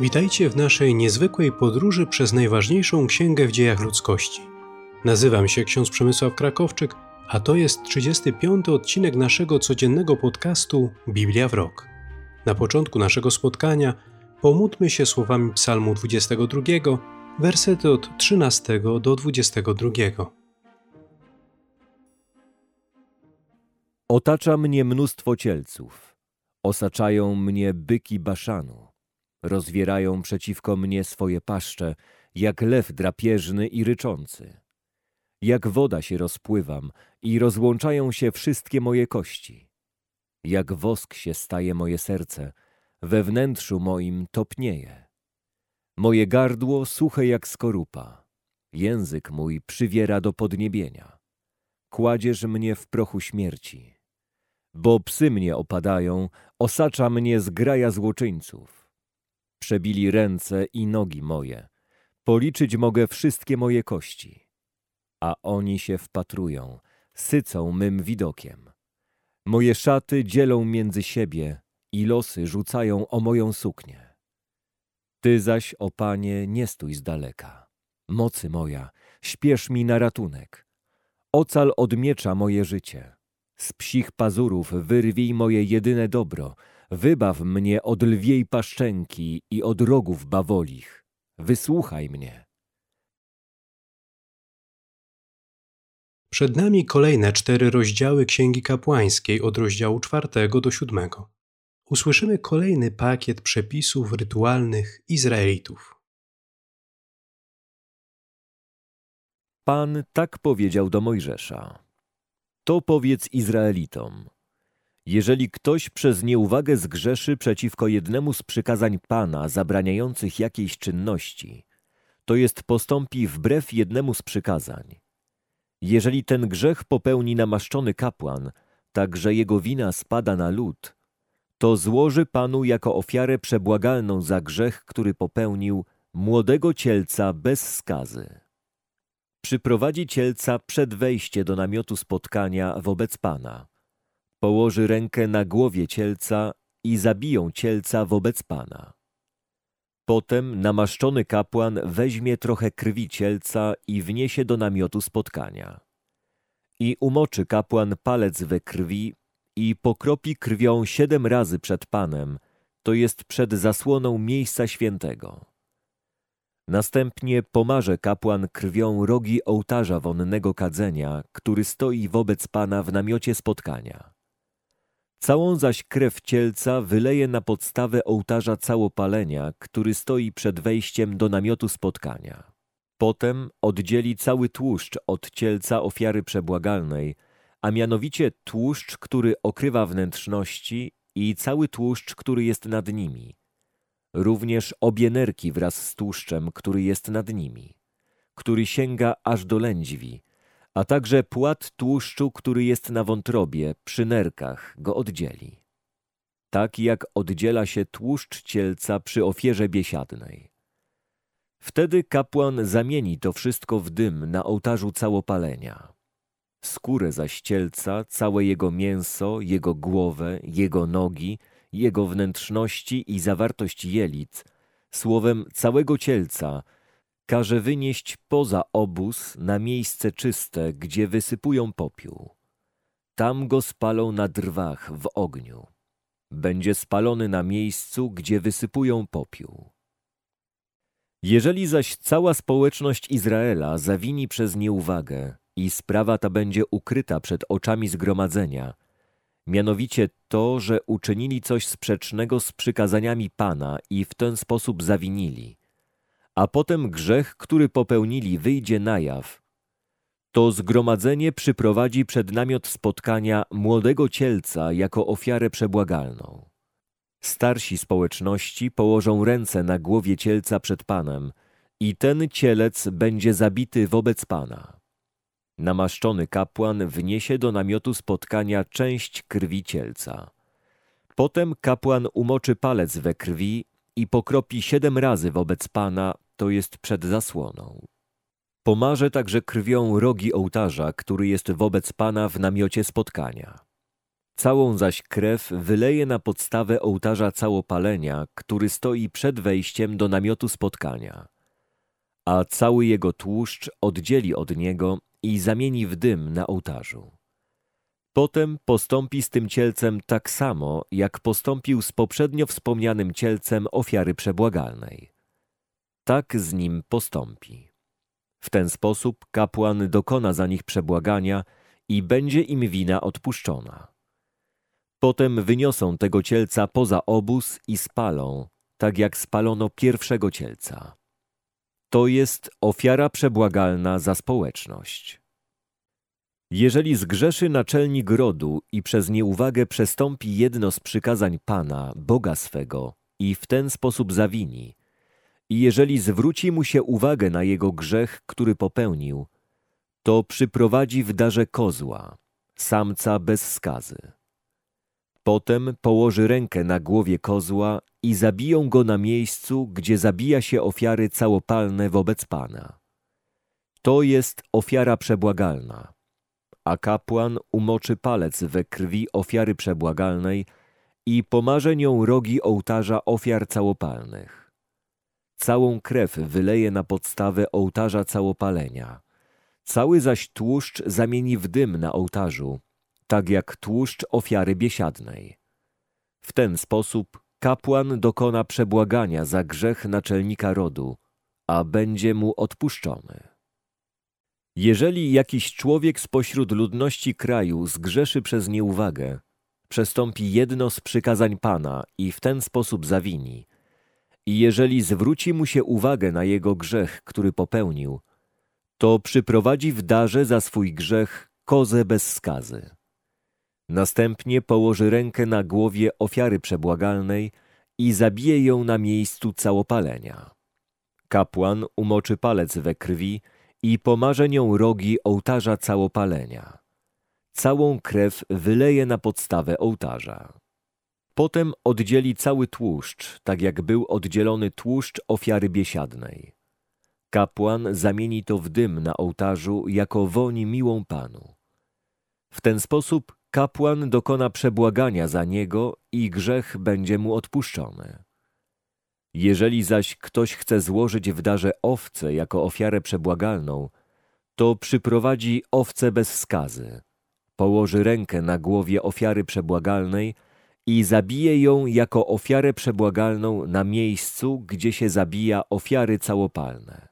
Witajcie w naszej niezwykłej podróży przez najważniejszą księgę w dziejach ludzkości. Nazywam się ksiądz Przemysław Krakowczyk, a to jest 35. odcinek naszego codziennego podcastu Biblia w rok. Na początku naszego spotkania pomódlmy się słowami Psalmu 22, wersety od 13 do 22. Otacza mnie mnóstwo cielców, osaczają mnie byki Baszanu. Rozwierają przeciwko mnie swoje paszcze, jak lew drapieżny i ryczący. Jak woda się rozpływam i rozłączają się wszystkie moje kości. Jak wosk się staje moje serce, we wnętrzu moim topnieje. Moje gardło suche jak skorupa, język mój przywiera do podniebienia. Kładziesz mnie w prochu śmierci. Bo psy mnie opadają, osacza mnie zgraja złoczyńców Przebili ręce i nogi moje. Policzyć mogę wszystkie moje kości. A oni się wpatrują, sycą mym widokiem. Moje szaty dzielą między siebie i losy rzucają o moją suknię. Ty zaś, o Panie, nie stój z daleka. Mocy moja, śpiesz mi na ratunek. Ocal od miecza moje życie. Z psich pazurów wyrwij moje jedyne dobro, Wybaw mnie od lwiej paszczęki i od rogów bawolich. Wysłuchaj mnie. Przed nami kolejne cztery rozdziały Księgi Kapłańskiej od rozdziału czwartego do siódmego. Usłyszymy kolejny pakiet przepisów rytualnych Izraelitów. Pan tak powiedział do Mojżesza. To powiedz Izraelitom. Jeżeli ktoś przez nieuwagę zgrzeszy przeciwko jednemu z przykazań Pana zabraniających jakiejś czynności, to jest postąpi wbrew jednemu z przykazań. Jeżeli ten grzech popełni namaszczony kapłan, tak że jego wina spada na lud, to złoży Panu jako ofiarę przebłagalną za grzech, który popełnił, młodego cielca bez skazy. Przyprowadzi cielca przed wejście do namiotu spotkania wobec Pana – położy rękę na głowie cielca i zabiją cielca wobec Pana. Potem namaszczony kapłan weźmie trochę krwi cielca i wniesie do namiotu spotkania. I umoczy kapłan palec we krwi i pokropi krwią siedem razy przed Panem, to jest przed zasłoną miejsca świętego. Następnie pomarze kapłan krwią rogi ołtarza wonnego kadzenia, który stoi wobec Pana w namiocie spotkania. Całą zaś krew cielca wyleje na podstawę ołtarza całopalenia, który stoi przed wejściem do namiotu spotkania. Potem oddzieli cały tłuszcz od cielca ofiary przebłagalnej, a mianowicie tłuszcz, który okrywa wnętrzności i cały tłuszcz, który jest nad nimi. Również obie nerki wraz z tłuszczem, który jest nad nimi, który sięga aż do lędźwi, a także płat tłuszczu, który jest na wątrobie, przy nerkach, go oddzieli. Tak jak oddziela się tłuszcz cielca przy ofierze biesiadnej. Wtedy kapłan zamieni to wszystko w dym na ołtarzu całopalenia. Skórę zaś cielca, całe jego mięso, jego głowę, jego nogi, jego wnętrzności i zawartość jelit, słowem całego cielca – każe wynieść poza obóz na miejsce czyste, gdzie wysypują popiół. Tam go spalą na drwach w ogniu. Będzie spalony na miejscu, gdzie wysypują popiół. Jeżeli zaś cała społeczność Izraela zawini przez nieuwagę i sprawa ta będzie ukryta przed oczami zgromadzenia, mianowicie to, że uczynili coś sprzecznego z przykazaniami Pana i w ten sposób zawinili, a potem grzech, który popełnili, wyjdzie na jaw, to zgromadzenie przyprowadzi przed namiot spotkania młodego cielca jako ofiarę przebłagalną. Starsi społeczności położą ręce na głowie cielca przed Panem i ten cielec będzie zabity wobec Pana. Namaszczony kapłan wniesie do namiotu spotkania część krwi cielca. Potem kapłan umoczy palec we krwi i pokropi siedem razy wobec Pana to jest przed zasłoną. Pomarze także krwią rogi ołtarza, który jest wobec Pana w namiocie spotkania. Całą zaś krew wyleje na podstawę ołtarza całopalenia, który stoi przed wejściem do namiotu spotkania. A cały jego tłuszcz oddzieli od niego i zamieni w dym na ołtarzu. Potem postąpi z tym cielcem tak samo, jak postąpił z poprzednio wspomnianym cielcem ofiary przebłagalnej. Tak z nim postąpi. W ten sposób kapłan dokona za nich przebłagania i będzie im wina odpuszczona. Potem wyniosą tego cielca poza obóz i spalą, tak jak spalono pierwszego cielca. To jest ofiara przebłagalna za społeczność. Jeżeli zgrzeszy naczelnik rodu i przez nieuwagę przestąpi jedno z przykazań Pana, Boga swego, i w ten sposób zawini, i jeżeli zwróci mu się uwagę na jego grzech, który popełnił, to przyprowadzi w darze kozła, samca bez skazy. Potem położy rękę na głowie kozła i zabiją go na miejscu, gdzie zabija się ofiary całopalne wobec Pana. To jest ofiara przebłagalna. A kapłan umoczy palec we krwi ofiary przebłagalnej i pomarze nią rogi ołtarza ofiar całopalnych. Całą krew wyleje na podstawę ołtarza całopalenia. Cały zaś tłuszcz zamieni w dym na ołtarzu, tak jak tłuszcz ofiary biesiadnej. W ten sposób kapłan dokona przebłagania za grzech naczelnika rodu, a będzie mu odpuszczony. Jeżeli jakiś człowiek spośród ludności kraju zgrzeszy przez nieuwagę, przestąpi jedno z przykazań Pana i w ten sposób zawini, i jeżeli zwróci mu się uwagę na jego grzech, który popełnił, to przyprowadzi w darze za swój grzech kozę bez skazy. Następnie położy rękę na głowie ofiary przebłagalnej i zabije ją na miejscu całopalenia. Kapłan umoczy palec we krwi i pomarze nią rogi ołtarza całopalenia. Całą krew wyleje na podstawę ołtarza. Potem oddzieli cały tłuszcz, tak jak był oddzielony tłuszcz ofiary biesiadnej. Kapłan zamieni to w dym na ołtarzu jako woni miłą Panu. W ten sposób kapłan dokona przebłagania za niego i grzech będzie mu odpuszczony. Jeżeli zaś ktoś chce złożyć w darze owce jako ofiarę przebłagalną, to przyprowadzi owcę bez skazy, położy rękę na głowie ofiary przebłagalnej i zabije ją jako ofiarę przebłagalną na miejscu, gdzie się zabija ofiary całopalne.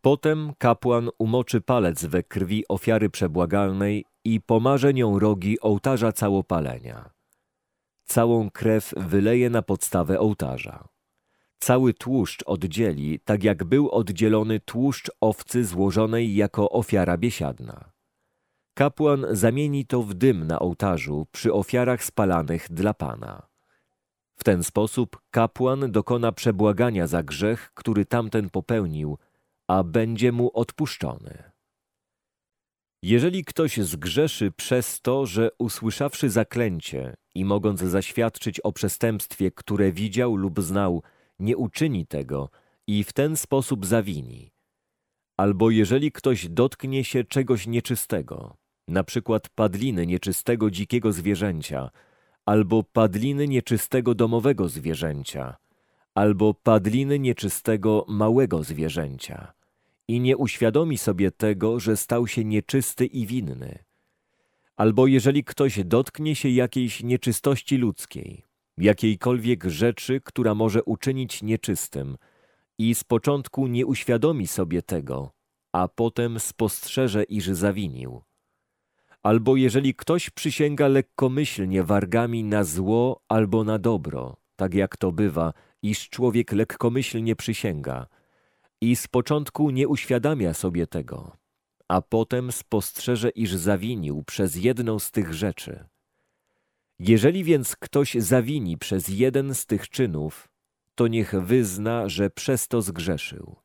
Potem kapłan umoczy palec we krwi ofiary przebłagalnej i pomarze nią rogi ołtarza całopalenia. Całą krew wyleje na podstawę ołtarza. Cały tłuszcz oddzieli, tak jak był oddzielony tłuszcz owcy złożonej jako ofiara biesiadna. Kapłan zamieni to w dym na ołtarzu przy ofiarach spalanych dla Pana. W ten sposób kapłan dokona przebłagania za grzech, który tamten popełnił, a będzie mu odpuszczony. Jeżeli ktoś zgrzeszy przez to, że usłyszawszy zaklęcie i mogąc zaświadczyć o przestępstwie, które widział lub znał, nie uczyni tego i w ten sposób zawini, albo jeżeli ktoś dotknie się czegoś nieczystego, na przykład padliny nieczystego dzikiego zwierzęcia, albo padliny nieczystego domowego zwierzęcia, albo padliny nieczystego małego zwierzęcia, i nie uświadomi sobie tego, że stał się nieczysty i winny. Albo jeżeli ktoś dotknie się jakiejś nieczystości ludzkiej, jakiejkolwiek rzeczy, która może uczynić nieczystym, i z początku nie uświadomi sobie tego, a potem spostrzeże, iż zawinił. Albo jeżeli ktoś przysięga lekkomyślnie wargami na zło albo na dobro, tak jak to bywa, iż człowiek lekkomyślnie przysięga – i z początku nie uświadamia sobie tego, a potem spostrzeże, iż zawinił przez jedną z tych rzeczy. Jeżeli więc ktoś zawini przez jeden z tych czynów, to niech wyzna, że przez to zgrzeszył.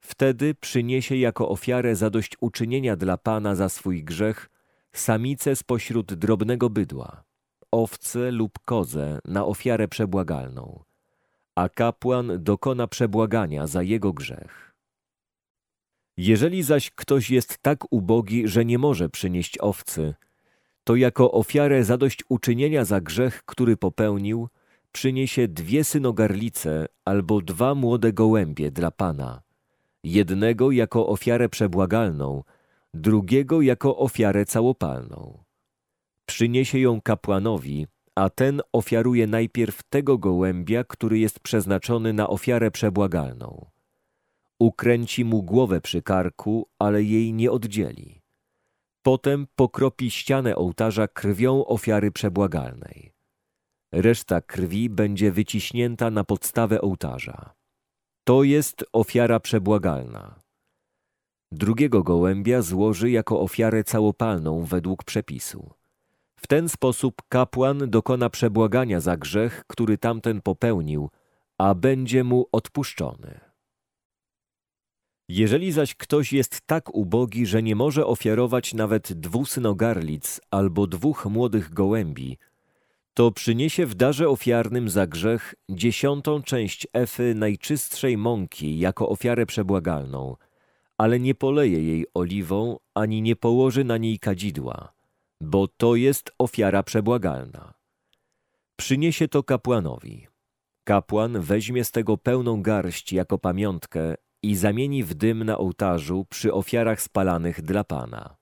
Wtedy przyniesie jako ofiarę zadośćuczynienia dla Pana za swój grzech samicę spośród drobnego bydła, owcę lub kozę na ofiarę przebłagalną a kapłan dokona przebłagania za jego grzech. Jeżeli zaś ktoś jest tak ubogi, że nie może przynieść owcy, to jako ofiarę zadośćuczynienia za grzech, który popełnił, przyniesie dwie synogarlice albo dwa młode gołębie dla Pana, jednego jako ofiarę przebłagalną, drugiego jako ofiarę całopalną. Przyniesie ją kapłanowi, a ten ofiaruje najpierw tego gołębia, który jest przeznaczony na ofiarę przebłagalną. Ukręci mu głowę przy karku, ale jej nie oddzieli. Potem pokropi ścianę ołtarza krwią ofiary przebłagalnej. Reszta krwi będzie wyciśnięta na podstawę ołtarza. To jest ofiara przebłagalna. Drugiego gołębia złoży jako ofiarę całopalną według przepisu. W ten sposób kapłan dokona przebłagania za grzech, który tamten popełnił, a będzie mu odpuszczony. Jeżeli zaś ktoś jest tak ubogi, że nie może ofiarować nawet dwóch synogarlic albo dwóch młodych gołębi, to przyniesie w darze ofiarnym za grzech dziesiątą część efy najczystszej mąki jako ofiarę przebłagalną, ale nie poleje jej oliwą, ani nie położy na niej kadzidła, bo to jest ofiara przebłagalna. Przyniesie to kapłanowi. Kapłan weźmie z tego pełną garść jako pamiątkę i zamieni w dym na ołtarzu przy ofiarach spalanych dla Pana.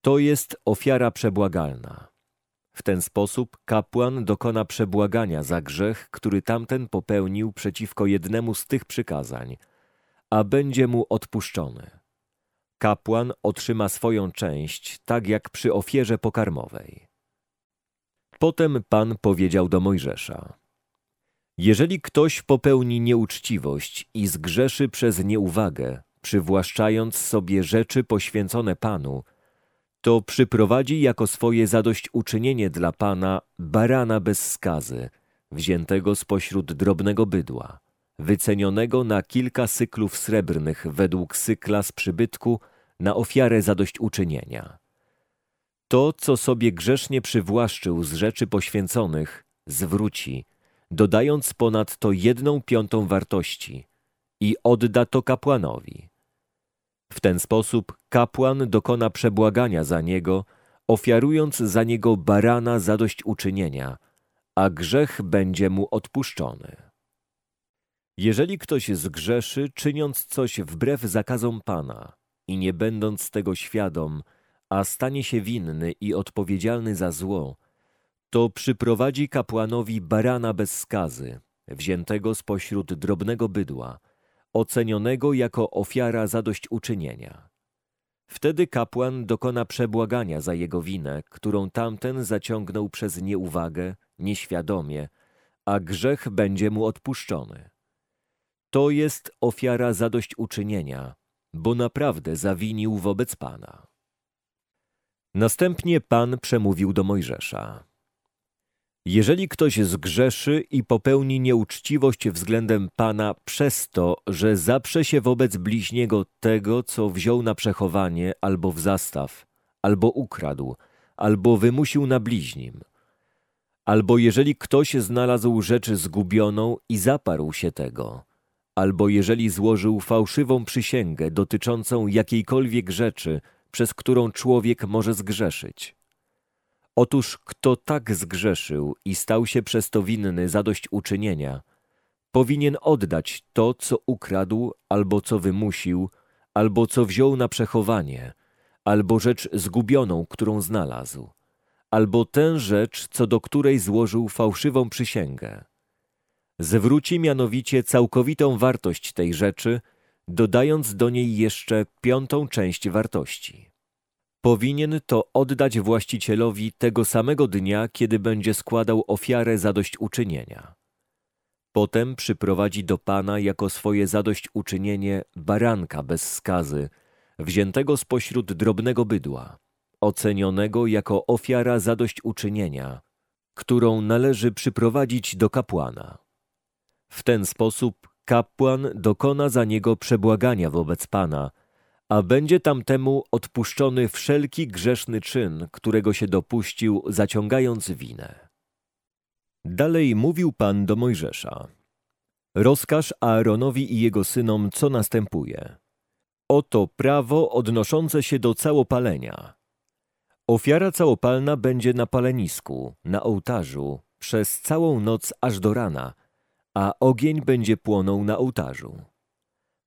To jest ofiara przebłagalna. W ten sposób kapłan dokona przebłagania za grzech, który tamten popełnił przeciwko jednemu z tych przykazań, a będzie mu odpuszczony. Kapłan otrzyma swoją część, tak jak przy ofierze pokarmowej. Potem Pan powiedział do Mojżesza: Jeżeli ktoś popełni nieuczciwość i zgrzeszy przez nieuwagę, przywłaszczając sobie rzeczy poświęcone Panu, to przyprowadzi jako swoje zadośćuczynienie dla Pana barana bez skazy, wziętego spośród drobnego bydła, wycenionego na kilka syklów srebrnych według sykla z przybytku na ofiarę zadośćuczynienia. To, co sobie grzesznie przywłaszczył z rzeczy poświęconych, zwróci, dodając ponadto jedną piątą wartości i odda to kapłanowi. W ten sposób kapłan dokona przebłagania za niego, ofiarując za niego barana zadośćuczynienia, a grzech będzie mu odpuszczony. Jeżeli ktoś zgrzeszy, czyniąc coś wbrew zakazom Pana i nie będąc tego świadom, a stanie się winny i odpowiedzialny za zło, to przyprowadzi kapłanowi barana bez skazy, wziętego spośród drobnego bydła, ocenionego jako ofiara zadośćuczynienia. Wtedy kapłan dokona przebłagania za jego winę, którą tamten zaciągnął przez nieuwagę, nieświadomie, a grzech będzie mu odpuszczony. To jest ofiara zadośćuczynienia, bo naprawdę zawinił wobec Pana. Następnie Pan przemówił do Mojżesza. Jeżeli ktoś zgrzeszy i popełni nieuczciwość względem Pana przez to, że zaprze się wobec bliźniego tego, co wziął na przechowanie albo w zastaw, albo ukradł, albo wymusił na bliźnim, albo jeżeli ktoś znalazł rzecz zgubioną i zaparł się tego, albo jeżeli złożył fałszywą przysięgę dotyczącą jakiejkolwiek rzeczy, przez którą człowiek może zgrzeszyć. Otóż kto tak zgrzeszył i stał się przez to winny zadośćuczynienia, powinien oddać to, co ukradł, albo co wymusił, albo co wziął na przechowanie, albo rzecz zgubioną, którą znalazł, albo tę rzecz, co do której złożył fałszywą przysięgę. Zwróci mianowicie całkowitą wartość tej rzeczy, dodając do niej jeszcze piątą część wartości. Powinien to oddać właścicielowi tego samego dnia, kiedy będzie składał ofiarę zadośćuczynienia. Potem przyprowadzi do Pana jako swoje zadośćuczynienie baranka bez skazy, wziętego spośród drobnego bydła, ocenionego jako ofiara zadośćuczynienia, którą należy przyprowadzić do kapłana. W ten sposób kapłan dokona za niego przebłagania wobec Pana, a będzie tamtemu odpuszczony wszelki grzeszny czyn, którego się dopuścił, zaciągając winę. Dalej mówił Pan do Mojżesza. Rozkaż Aaronowi i jego synom, co następuje. Oto prawo odnoszące się do całopalenia. Ofiara całopalna będzie na palenisku, na ołtarzu, przez całą noc aż do rana, a ogień będzie płonął na ołtarzu.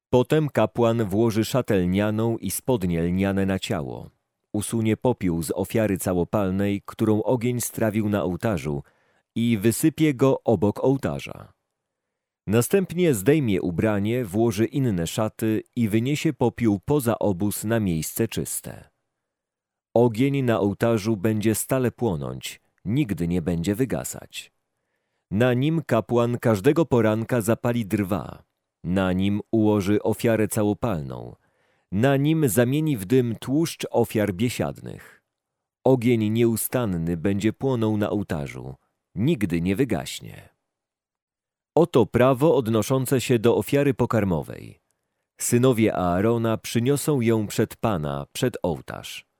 Potem kapłan włoży szatę lnianą i spodnie lniane na ciało. Usunie popiół z ofiary całopalnej, którą ogień strawił na ołtarzu i wysypie go obok ołtarza. Następnie zdejmie ubranie, włoży inne szaty i wyniesie popiół poza obóz na miejsce czyste. Ogień na ołtarzu będzie stale płonąć, nigdy nie będzie wygasać. Na nim kapłan każdego poranka zapali drwa, na nim ułoży ofiarę całopalną, na nim zamieni w dym tłuszcz ofiar biesiadnych. Ogień nieustanny będzie płonął na ołtarzu, nigdy nie wygaśnie. Oto prawo odnoszące się do ofiary pokarmowej. Synowie Aarona przyniosą ją przed Pana, przed ołtarz.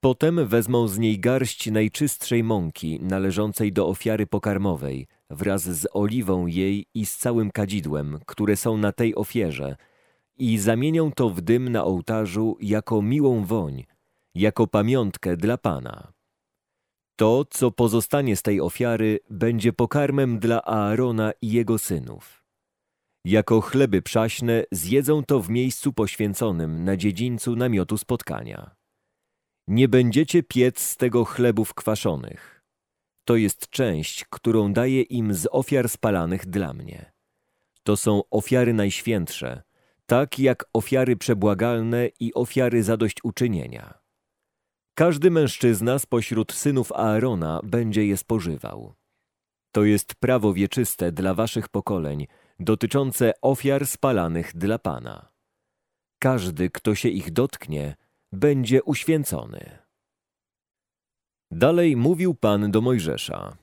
Potem wezmą z niej garść najczystszej mąki należącej do ofiary pokarmowej, wraz z oliwą jej i z całym kadzidłem, które są na tej ofierze, i zamienią to w dym na ołtarzu jako miłą woń, jako pamiątkę dla Pana. To, co pozostanie z tej ofiary, będzie pokarmem dla Aarona i jego synów. Jako chleby przaśne zjedzą to w miejscu poświęconym na dziedzińcu namiotu spotkania. Nie będziecie piec z tego chlebów kwaszonych. To jest część, którą daję im z ofiar spalanych dla mnie. To są ofiary najświętsze, tak jak ofiary przebłagalne i ofiary zadośćuczynienia. Każdy mężczyzna spośród synów Aarona będzie je spożywał. To jest prawo wieczyste dla waszych pokoleń, dotyczące ofiar spalanych dla Pana. Każdy, kto się ich dotknie, będzie uświęcony. Dalej mówił Pan do Mojżesza.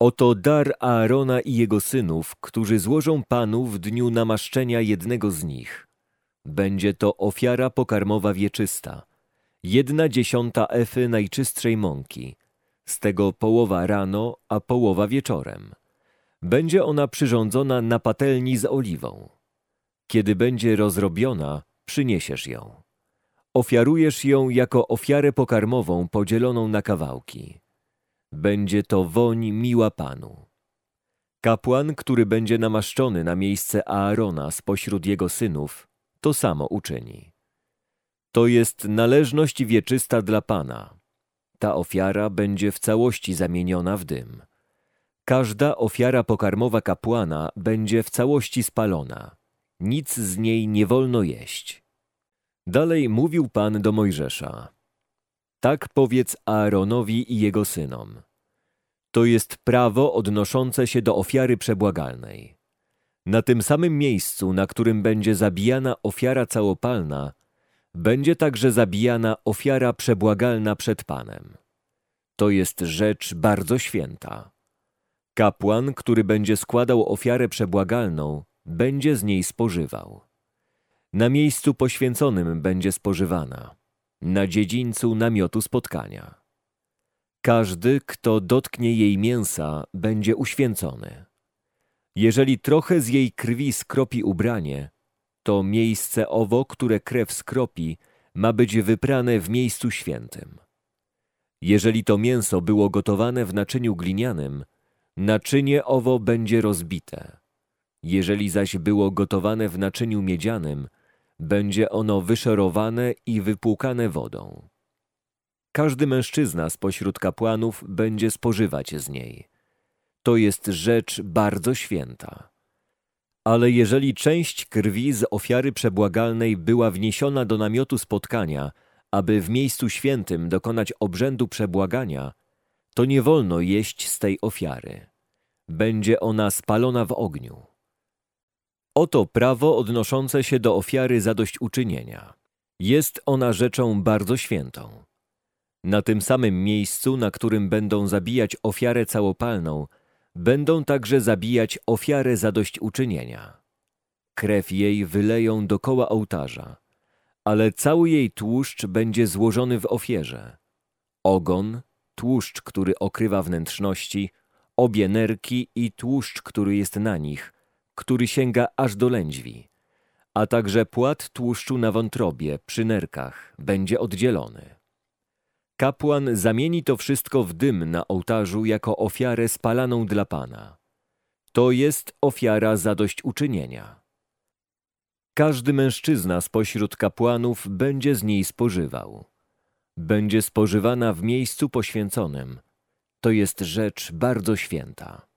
Oto dar Aarona i jego synów, którzy złożą Panu w dniu namaszczenia jednego z nich. Będzie to ofiara pokarmowa wieczysta, jedna dziesiąta efy najczystszej mąki, z tego połowa rano, a połowa wieczorem. Będzie ona przyrządzona na patelni z oliwą. Kiedy będzie rozrobiona, przyniesiesz ją. Ofiarujesz ją jako ofiarę pokarmową podzieloną na kawałki. Będzie to woń miła Panu. Kapłan, który będzie namaszczony na miejsce Aarona spośród jego synów, to samo uczyni. To jest należność wieczysta dla Pana. Ta ofiara będzie w całości zamieniona w dym. Każda ofiara pokarmowa kapłana będzie w całości spalona. Nic z niej nie wolno jeść. Dalej mówił Pan do Mojżesza. Tak powiedz Aaronowi i jego synom. To jest prawo odnoszące się do ofiary przebłagalnej. Na tym samym miejscu, na którym będzie zabijana ofiara całopalna, będzie także zabijana ofiara przebłagalna przed Panem. To jest rzecz bardzo święta. Kapłan, który będzie składał ofiarę przebłagalną, będzie z niej spożywał. Na miejscu poświęconym będzie spożywana, na dziedzińcu namiotu spotkania. Każdy, kto dotknie jej mięsa, będzie uświęcony. Jeżeli trochę z jej krwi skropi ubranie, to miejsce owo, które krew skropi, ma być wyprane w miejscu świętym. Jeżeli to mięso było gotowane w naczyniu glinianym, naczynie owo będzie rozbite. Jeżeli zaś było gotowane w naczyniu miedzianym, będzie ono wyszorowane i wypłukane wodą. Każdy mężczyzna spośród kapłanów będzie spożywać z niej. To jest rzecz bardzo święta. Ale jeżeli część krwi z ofiary przebłagalnej była wniesiona do namiotu spotkania, aby w miejscu świętym dokonać obrzędu przebłagania, to nie wolno jeść z tej ofiary. Będzie ona spalona w ogniu. Oto prawo odnoszące się do ofiary zadośćuczynienia. Jest ona rzeczą bardzo świętą. Na tym samym miejscu, na którym będą zabijać ofiarę całopalną, będą także zabijać ofiarę zadośćuczynienia. Krew jej wyleją dokoła ołtarza, ale cały jej tłuszcz będzie złożony w ofierze. Ogon, tłuszcz, który okrywa wnętrzności, obie nerki i tłuszcz, który jest na nich – który sięga aż do lędźwi, a także płat tłuszczu na wątrobie, przy nerkach, będzie oddzielony. kapłan zamieni to wszystko w dym na ołtarzu jako ofiarę spalaną dla Pana. To jest ofiara zadośćuczynienia. Każdy mężczyzna spośród kapłanów będzie z niej spożywał. Będzie spożywana w miejscu poświęconym. To jest rzecz bardzo święta.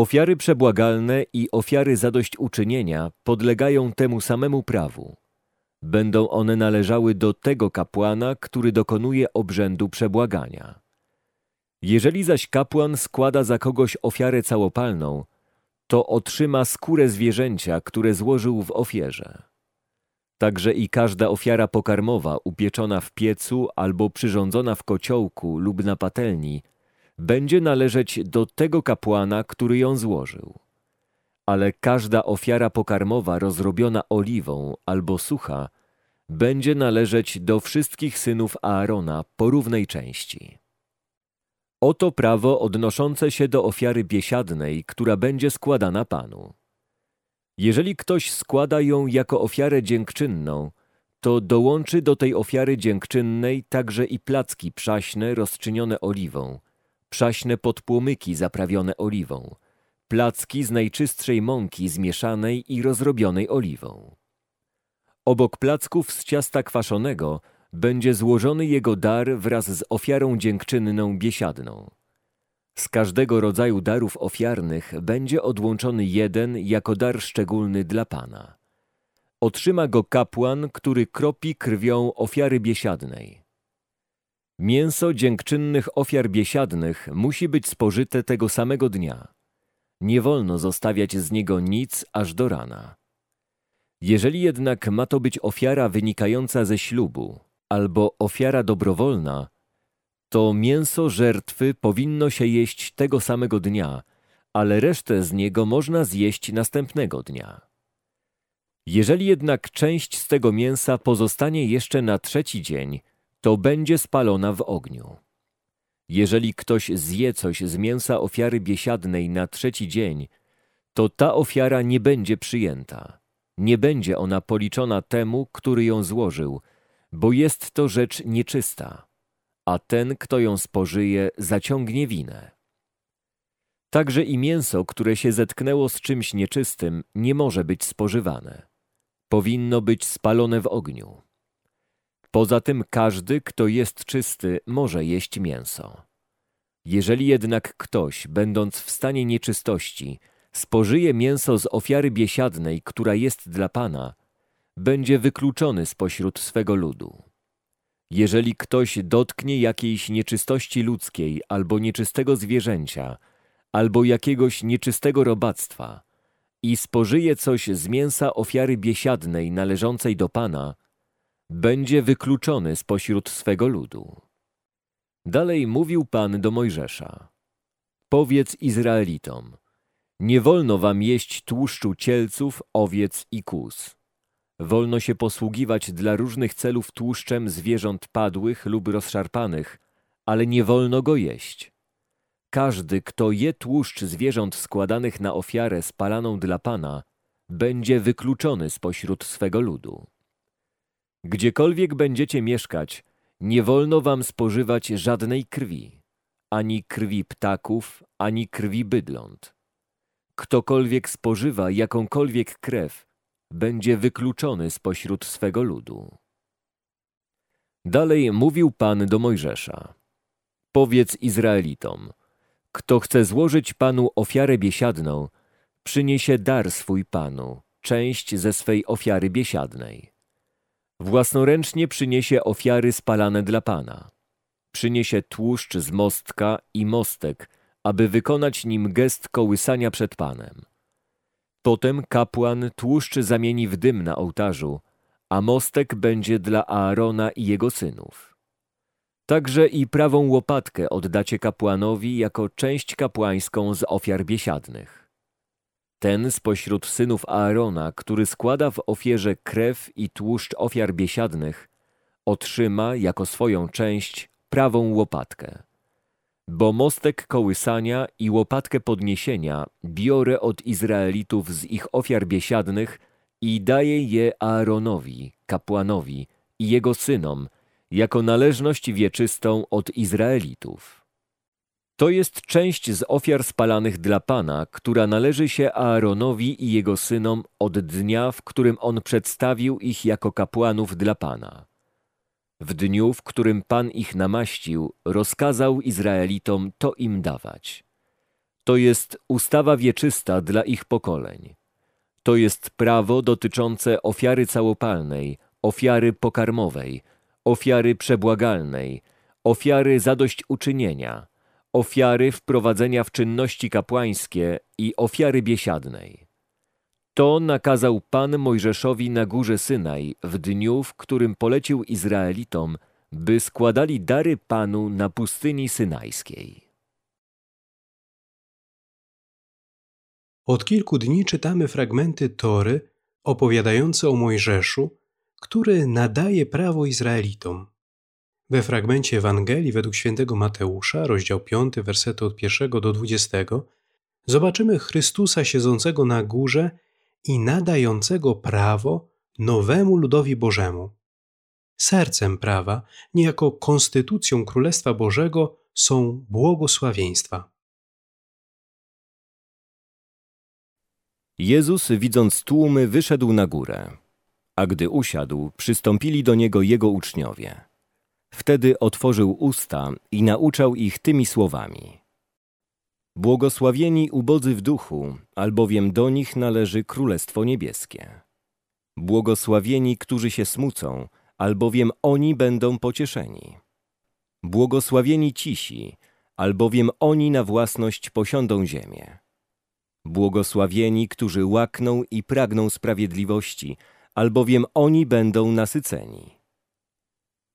Ofiary przebłagalne i ofiary zadośćuczynienia podlegają temu samemu prawu. Będą one należały do tego kapłana, który dokonuje obrzędu przebłagania. Jeżeli zaś kapłan składa za kogoś ofiarę całopalną, to otrzyma skórę zwierzęcia, które złożył w ofierze. Także i każda ofiara pokarmowa upieczona w piecu albo przyrządzona w kociołku lub na patelni będzie należeć do tego kapłana, który ją złożył. Ale każda ofiara pokarmowa rozrobiona oliwą albo sucha będzie należeć do wszystkich synów Aarona po równej części. Oto prawo odnoszące się do ofiary biesiadnej, która będzie składana Panu. Jeżeli ktoś składa ją jako ofiarę dziękczynną, to dołączy do tej ofiary dziękczynnej także i placki przaśne rozczynione oliwą, przaśne podpłomyki zaprawione oliwą, placki z najczystszej mąki zmieszanej i rozrobionej oliwą. Obok placków z ciasta kwaszonego będzie złożony jego dar wraz z ofiarą dziękczynną biesiadną. Z każdego rodzaju darów ofiarnych będzie odłączony jeden jako dar szczególny dla Pana. Otrzyma go kapłan, który kropi krwią ofiary biesiadnej. Mięso dziękczynnych ofiar biesiadnych musi być spożyte tego samego dnia. Nie wolno zostawiać z niego nic aż do rana. Jeżeli jednak ma to być ofiara wynikająca ze ślubu albo ofiara dobrowolna, to mięso żertwy powinno się jeść tego samego dnia, ale resztę z niego można zjeść następnego dnia. Jeżeli jednak część z tego mięsa pozostanie jeszcze na trzeci dzień, to będzie spalona w ogniu. Jeżeli ktoś zje coś z mięsa ofiary biesiadnej na trzeci dzień, to ta ofiara nie będzie przyjęta. Nie będzie ona policzona temu, który ją złożył, bo jest to rzecz nieczysta a ten, kto ją spożyje, zaciągnie winę. Także i mięso, które się zetknęło z czymś nieczystym, nie może być spożywane. Powinno być spalone w ogniu. Poza tym każdy, kto jest czysty, może jeść mięso. Jeżeli jednak ktoś, będąc w stanie nieczystości, spożyje mięso z ofiary biesiadnej, która jest dla Pana, będzie wykluczony spośród swego ludu. Jeżeli ktoś dotknie jakiejś nieczystości ludzkiej albo nieczystego zwierzęcia, albo jakiegoś nieczystego robactwa i spożyje coś z mięsa ofiary biesiadnej należącej do Pana, będzie wykluczony spośród swego ludu. Dalej mówił Pan do Mojżesza. Powiedz Izraelitom, nie wolno wam jeść tłuszczu cielców, owiec i kóz Wolno się posługiwać dla różnych celów tłuszczem zwierząt padłych lub rozszarpanych, ale nie wolno go jeść. Każdy, kto je tłuszcz zwierząt składanych na ofiarę spalaną dla Pana, będzie wykluczony spośród swego ludu. Gdziekolwiek będziecie mieszkać, nie wolno wam spożywać żadnej krwi, ani krwi ptaków, ani krwi bydląt. Ktokolwiek spożywa jakąkolwiek krew, będzie wykluczony spośród swego ludu. Dalej mówił Pan do Mojżesza. Powiedz Izraelitom, kto chce złożyć Panu ofiarę biesiadną, przyniesie dar swój Panu, część ze swej ofiary biesiadnej. Własnoręcznie przyniesie ofiary spalane dla Pana. Przyniesie tłuszcz z mostka i mostek, aby wykonać nim gest kołysania przed Panem. Potem kapłan tłuszcz zamieni w dym na ołtarzu, a mostek będzie dla Aarona i jego synów. Także i prawą łopatkę oddacie kapłanowi jako część kapłańską z ofiar biesiadnych. Ten spośród synów Aarona, który składa w ofierze krew i tłuszcz ofiar biesiadnych, otrzyma jako swoją część prawą łopatkę bo mostek kołysania i łopatkę podniesienia biorę od Izraelitów z ich ofiar biesiadnych i daję je Aaronowi, kapłanowi i jego synom, jako należność wieczystą od Izraelitów. To jest część z ofiar spalanych dla Pana, która należy się Aaronowi i jego synom od dnia, w którym on przedstawił ich jako kapłanów dla Pana. W dniu, w którym Pan ich namaścił, rozkazał Izraelitom to im dawać. To jest ustawa wieczysta dla ich pokoleń. To jest prawo dotyczące ofiary całopalnej, ofiary pokarmowej, ofiary przebłagalnej, ofiary zadośćuczynienia, ofiary wprowadzenia w czynności kapłańskie i ofiary biesiadnej. To nakazał Pan Mojżeszowi na górze Synaj w dniu, w którym polecił Izraelitom, by składali dary Panu na pustyni synajskiej. Od kilku dni czytamy fragmenty Tory opowiadające o Mojżeszu, który nadaje prawo Izraelitom. We fragmencie Ewangelii według świętego Mateusza, rozdział 5, wersety od 1 do 20, zobaczymy Chrystusa siedzącego na górze i nadającego prawo nowemu ludowi Bożemu. Sercem prawa, niejako konstytucją Królestwa Bożego są błogosławieństwa. Jezus, widząc tłumy, wyszedł na górę, a gdy usiadł, przystąpili do niego jego uczniowie. Wtedy otworzył usta i nauczał ich tymi słowami. Błogosławieni ubodzy w duchu, albowiem do nich należy Królestwo Niebieskie. Błogosławieni, którzy się smucą, albowiem oni będą pocieszeni. Błogosławieni cisi, albowiem oni na własność posiądą ziemię. Błogosławieni, którzy łakną i pragną sprawiedliwości, albowiem oni będą nasyceni.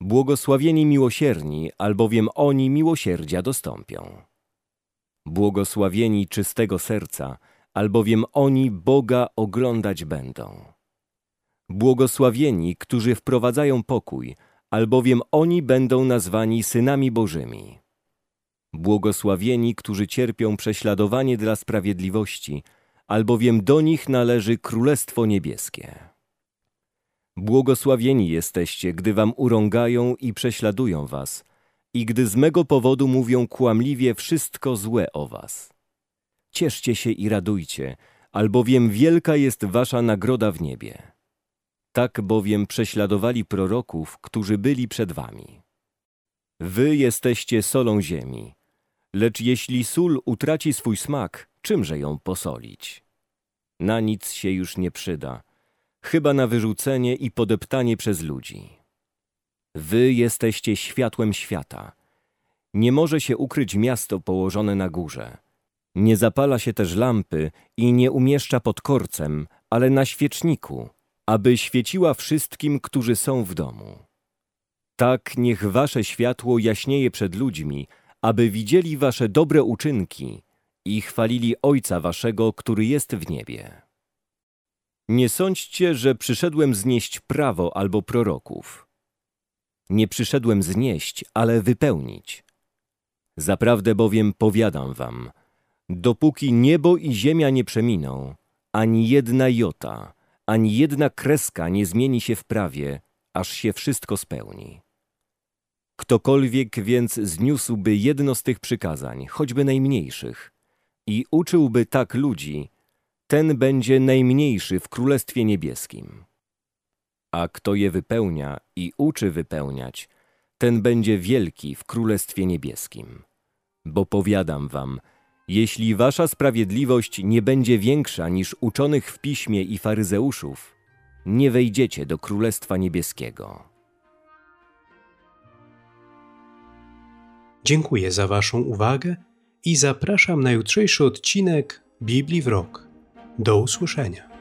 Błogosławieni miłosierni, albowiem oni miłosierdzia dostąpią. Błogosławieni czystego serca, albowiem oni Boga oglądać będą. Błogosławieni, którzy wprowadzają pokój, albowiem oni będą nazwani synami Bożymi. Błogosławieni, którzy cierpią prześladowanie dla sprawiedliwości, albowiem do nich należy Królestwo Niebieskie. Błogosławieni jesteście, gdy wam urągają i prześladują was, i gdy z mego powodu mówią kłamliwie wszystko złe o was. Cieszcie się i radujcie, albowiem wielka jest wasza nagroda w niebie. Tak bowiem prześladowali proroków, którzy byli przed wami. Wy jesteście solą ziemi, lecz jeśli sól utraci swój smak, czymże ją posolić? Na nic się już nie przyda, chyba na wyrzucenie i podeptanie przez ludzi. Wy jesteście światłem świata. Nie może się ukryć miasto położone na górze. Nie zapala się też lampy i nie umieszcza pod korcem, ale na świeczniku, aby świeciła wszystkim, którzy są w domu. Tak niech wasze światło jaśnieje przed ludźmi, aby widzieli wasze dobre uczynki i chwalili Ojca waszego, który jest w niebie. Nie sądźcie, że przyszedłem znieść prawo albo proroków. Nie przyszedłem znieść, ale wypełnić. Zaprawdę bowiem powiadam wam, dopóki niebo i ziemia nie przeminą, ani jedna jota, ani jedna kreska nie zmieni się w prawie, aż się wszystko spełni. Ktokolwiek więc zniósłby jedno z tych przykazań, choćby najmniejszych, i uczyłby tak ludzi, ten będzie najmniejszy w Królestwie Niebieskim. A kto je wypełnia i uczy wypełniać, ten będzie wielki w Królestwie Niebieskim. Bo powiadam wam, jeśli wasza sprawiedliwość nie będzie większa niż uczonych w piśmie i faryzeuszów, nie wejdziecie do Królestwa Niebieskiego. Dziękuję za Waszą uwagę i zapraszam na jutrzejszy odcinek Biblii w rok. Do usłyszenia.